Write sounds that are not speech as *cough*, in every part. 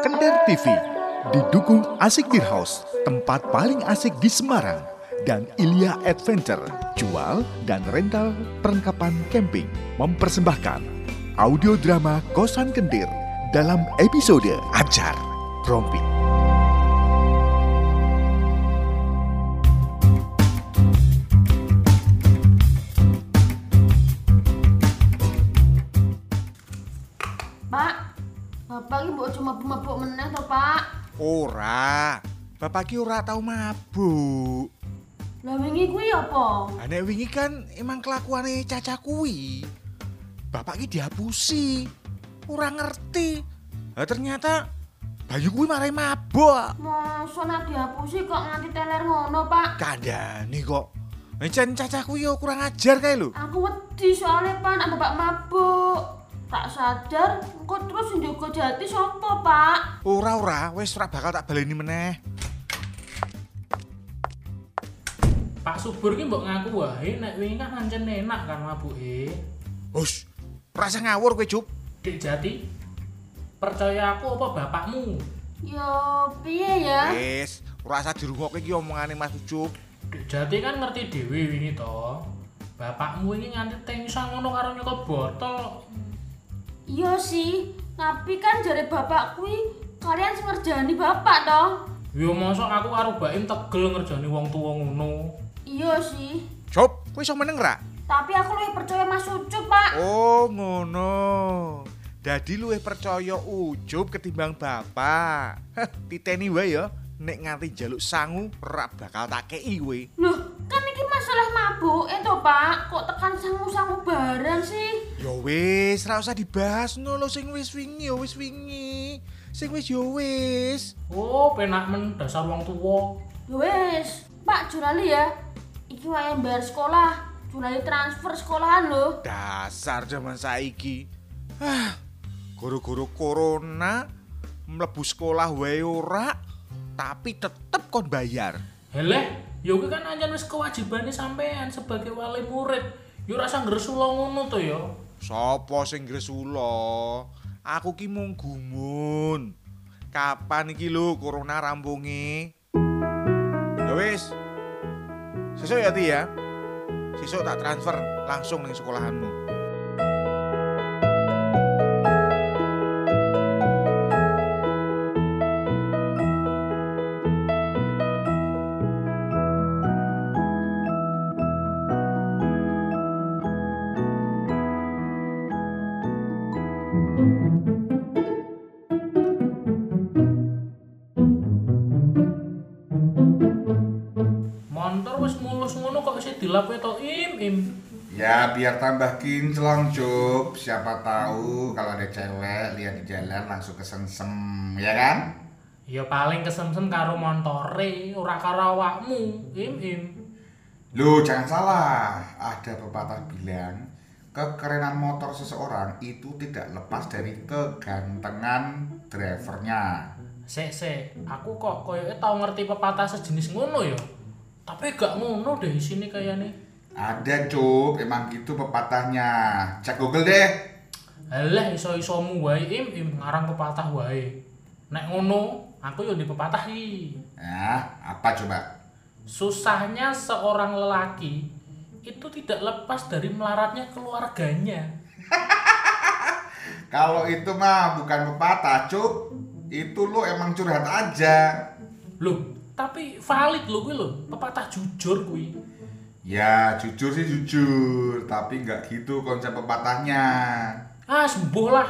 Kender TV didukung Asik Beer House, tempat paling asik di Semarang dan Ilya Adventure, jual dan rental perlengkapan camping mempersembahkan audio drama Kosan Kendir dalam episode Ajar Rompi. Ora. Bapak ki ora tau mabuk. Lah wingi kuwi apa? Lah nek wingi kan emang kelakuane Caca kuwi. Bapak ki dihapusi. Ora ngerti. Lah ternyata Bayu kuwi marai mabuk. Masa nak dihapusi kok nganti teler ngono, Pak? Kandhani kok. Encen Caca kuwi yo kurang ajar kae lho. Aku wedi soalnya Pak nak bapak mabuk. Tak sadar, engko terus njogo jati sapa, Pak? Ora ora, wis ora bakal tak baleni meneh. Pak Subur ki mbok ngaku wae nek wingi kan ancen enak kan mabuke. Hus, rasa ngawur kowe, Jup. Dik Jati. Percaya aku apa bapakmu? Yo, piye ya? Wis, ora usah dirungokke iki omongane Mas Jup. Dik Jati kan ngerti dhewe wingi to. Bapakmu ini nganti tengsan ngono karo nyekel botol. Iya sih, tapi kan jare bapak kuwi kalian ngerjani bapak toh. Yo mosok aku karo Baim tegel ngerjani wong tuwa ngono. Iya sih, Jup, kowe iso meneng ra? tapi aku lebih percaya Mas Ucup, Pak. Oh, ngono. Dadi luwih percaya ujub ketimbang bapak. Heh, titeni wae ya. Nek nganti jaluk sangu ora bakal tak kei kowe. Loh, kan ini masalah mabuk itu pak Kok tekan sangu-sangu bareng sih? Ya wis, ora usah dibahas no lo sing wis wingi ya wis wingi. Sing wis ya wis. Oh, penak men dasar wong tuwa. Ya Wes, Pak Jurali ya Iki wae bayar sekolah Jurali transfer sekolahan loh Dasar zaman saiki. Ah, guru-guru corona mlebu sekolah wae ora, tapi tetep kon bayar. Heleh, yo kuwi kan ancen wis kewajibane sampean sebagai wali murid. Yo rasa ngresula ngono to ya. Sopo sing gresula? Aku ki mung gumun. Kapan iki lho corona rampunge? Ya wis. Sesuk ya Ti ya. Sesuk tak transfer langsung ning sekolahanmu. Dilap to im im. Ya biar tambah kinclong Cuk Siapa tahu kalau ada cewek lihat di jalan langsung kesengsem ya kan? Ya paling kesemsem karo montore, ora karo awakmu. Im im. Loh jangan salah Ada pepatah bilang Kekerenan motor seseorang itu tidak lepas dari kegantengan drivernya Sek sek, aku kok koyoke tau ngerti pepatah sejenis ngono ya. Tapi gak ngono deh sini kayaknya. Ada Cuk, emang gitu pepatahnya Cek Google deh Alah iso-isomu wae im im ngarang pepatah wae. Nek ngono, aku yo di pepatah iki. Nah apa coba? Susahnya seorang lelaki itu tidak lepas dari melaratnya keluarganya. *laughs* Kalau itu mah bukan pepatah Cuk Itu lu emang curhat aja Loh, tapi valid lho kuwi lho, pepatah jujur kuwi. Ya jujur sih jujur, tapi nggak gitu konsep pepatahnya. Ah, sembuh lah.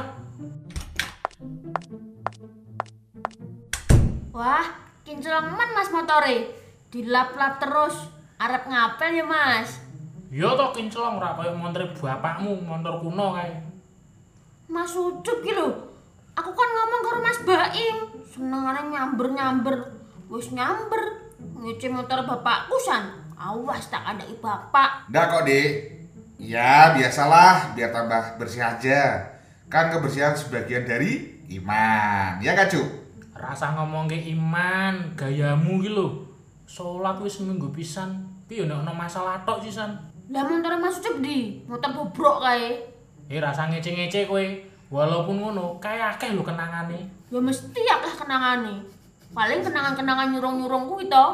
Wah, kinclongan mas motore Dilap-lap terus Arep ngapel ya mas Ya toh kinclong ora kaya montor bapakmu, motor kuno kae. Mas Ucup gitu Aku kan ngomong karo Mas Baim Senengane nyamber-nyamber Wis nyamber Ngece motor bapakku san Awas tak ada bapak Nggak kok dek. Ya biasalah, biar tambah bersih aja. Kan kebersihan sebagian dari iman. Ya kan Cuk? Rasa ngomong ke iman, gayamu lho. Salat wis seminggu pisan. Piye nek ono masalah tok sisan. Lah motor Mas Ucup di Motor bobrok kae Eh rasa ngece-ngece kowe. Walaupun ngono, kayak akeh lho kenangane. Ya mesti akeh kenangane. Paling kenangan-kenangan nyurung-nyurung kuwi to.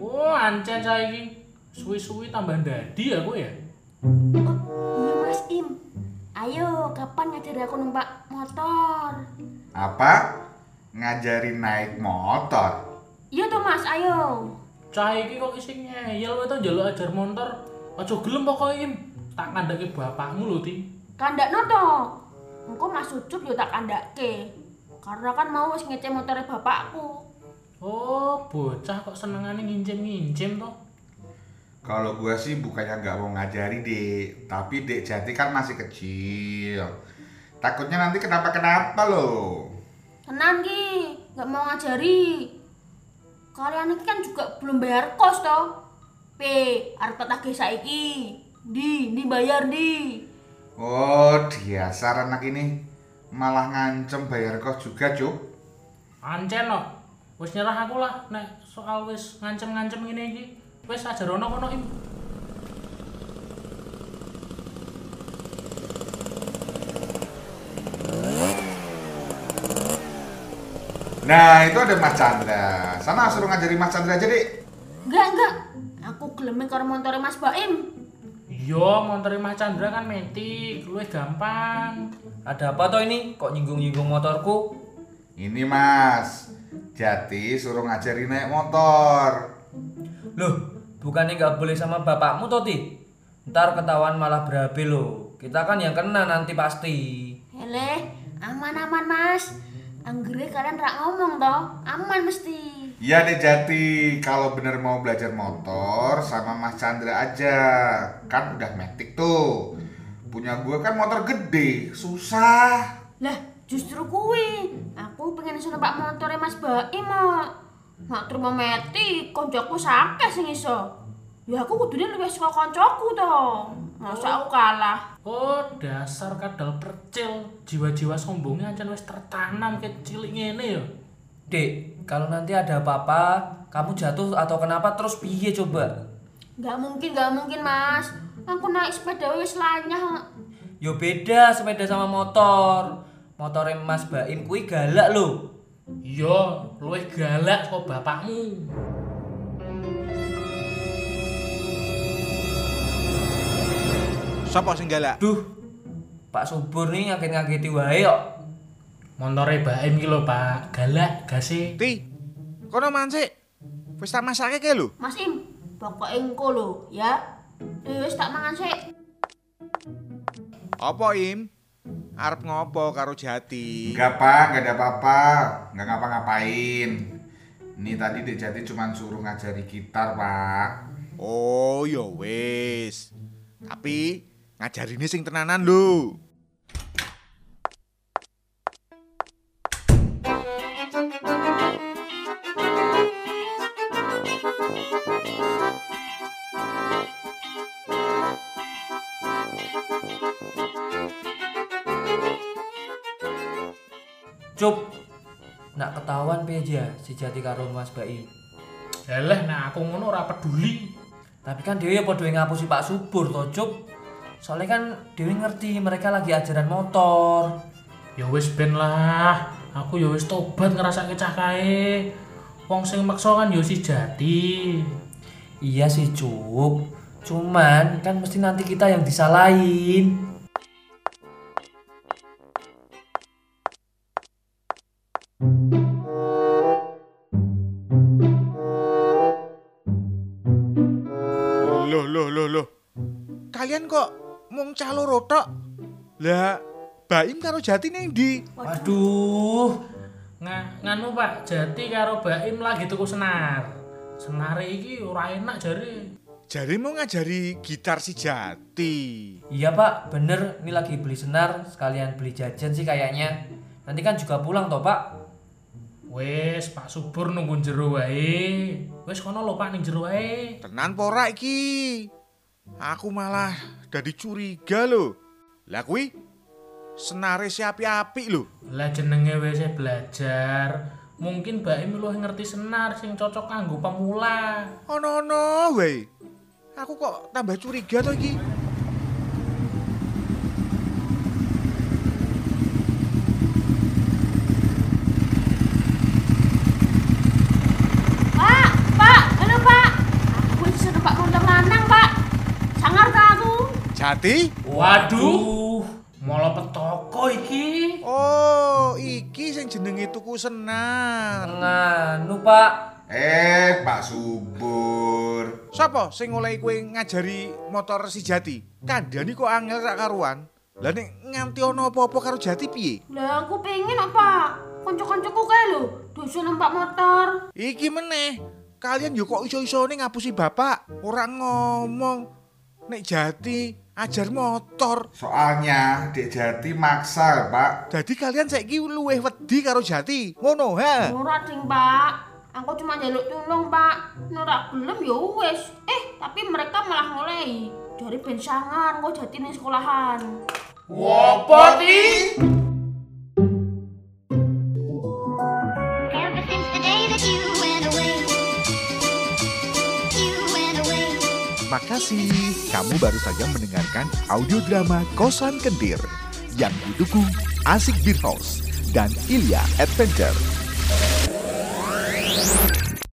Oh, ancen saiki suwi-suwi tambah dadi aku ya. Oh, iya Mas Im. Ayo, kapan ngajari aku numpak motor? Apa? Ngajarin naik motor. Iya toh Mas, ayo. Cah iki kok isih ngeyel wae to njaluk ajar motor. Aja gelem pokoke Im. Tak kandhake bapakmu lho, Ti. Kandakno to. Engko Mas Ucup yo tak kandake. Karena kan mau wis ngece motore bapakku. Oh, bocah kok senengane ngincim-ngincim to. Kalau gue sih bukannya nggak mau ngajari dek, tapi dek jati kan masih kecil. Takutnya nanti kenapa-kenapa loh. Tenan ki, nggak mau ngajari. Kalian ini kan juga belum bayar kos toh. P, arep tak saiki. Di, di bayar di. Oh, dasar anak ini malah ngancem bayar kos juga, Cuk. Ancen kok. Wis nyerah aku lah nek soal wis ngancem-ngancem ngene iki. Wis ajarono kono Im. Nah, itu ada Mas Chandra. Sana suruh ngajari Mas Chandra aja, Dek. Enggak, enggak. Aku gelemin karo montore Mas Baim. Iya, montore Mas Chandra kan metik, luwih gampang. Ada apa toh ini? Kok nyinggung-nyinggung motorku? Ini Mas, Jati suruh ngajari naik motor. Loh, bukannya nggak boleh sama bapakmu toh, Ti? Ntar ketahuan malah berabe loh. Kita kan yang kena nanti pasti. Hele, aman-aman Mas. Anggere kalian rak ngomong toh, aman mesti. Iya deh Jati, kalau bener mau belajar motor sama Mas Chandra aja. Kan udah metik tuh. Punya gue kan motor gede, susah. Lah, justru kuwi. Aku pengen iso numpak motore Mas Baim. Mak terima meti, koncoku sakit sing iso. Ya aku kudune luwih saka koncoku to. Masa aku kalah. Oh, dasar kadal percil. Jiwa-jiwa sombongnya ancen wis tertanam kecil ngene ya. Dek, kalau nanti ada apa-apa, kamu jatuh atau kenapa terus piye coba? Gak mungkin, gak mungkin Mas. Aku naik sepeda wis lanyah. Yo beda sepeda sama motor. Motornya Mas Baim kui galak loh. Iya, luwih galak kok bapakmu. Sopo sing galak? Duh, Pak Subur nih ngaget-ngageti wae kok. Montore Baim iki lho, Pak. Galak gase. Ti, kono mansik. Wis tak masake ke lho. Mas Im, pokoke engko lho, ya. Wis tak mangan sik. Apa Im? Arep ngopo karo Jati? Enggak pak, enggak ada apa-apa, enggak ngapa-ngapain. Ini tadi Dek Jati cuma suruh ngajari gitar pak. Oh, ya wis. Tapi ngajarine sing tenanan lho. Cup. Nak ketahuan aja si Jati karo Mas Baim. Yalah, nah aku ngono ora peduli. Tapi kan Dewi ya padha ngapusi Pak Subur toh, Cup. Soalnya kan Dewi ngerti mereka lagi ajaran motor. Ya wis ben lah. Aku ya wis tobat ngrasake cah kae. Wong sing maksa kan ya si Jati. Iya sih, Cup. Cuman kan mesti nanti kita yang disalahin. Mung calo rotok? Lah, Baim karo Jati ning ndi? Waduh. Nga, nganu Pak, Jati karo Baim lagi tuku senar. Senare iki ora enak jare. Jari mau ngajari gitar si Jati. Iya pak, bener. Ini lagi beli senar, sekalian beli jajan sih kayaknya. Nanti kan juga pulang toh pak. Wes, Pak Subur nunggu jero wae. Wes kono lho Pak ning jero wae. Tenan pora iki. Aku malah dadi curiga lho. Lah kuwi senare si api-api lho. Lah jenenge wis belajar. Mungkin Baim luwih ngerti senar sing cocok kanggo pemula. Ono-ono wae. Aku kok tambah curiga to iki. Jati? Waduh, malah petoko iki. Oh, iki sing jenenge tuku senar. Nganu pak Eh, Pak Subur. Sapa sing ngolehi kowe ngajari motor si Jati? Kandhani kok angel rak karuan. Lah nek nganti ana apa-apa karo Jati piye? Lah aku pengen apa? Kanca-kancaku kae lho, dosa numpak motor. Iki meneh. Kalian yo kok iso-isone ngapusi bapak, ora ngomong nek Jati ajar motor. Soalnya Dek Jati maksa, Pak. Jadi kalian saiki luwih wedi karo Jati. Ngono, ha? Ora ding, Pak. Aku cuma njaluk tulung, Pak. Nek gelem ya wis. Eh, tapi mereka malah ngolehi. Dari ben sangar kok jati ning sekolahan. Wopo. Makasih, kamu baru saja mendengarkan audio drama Kosan Kentir yang didukung Asik Beer House dan Ilya Adventure.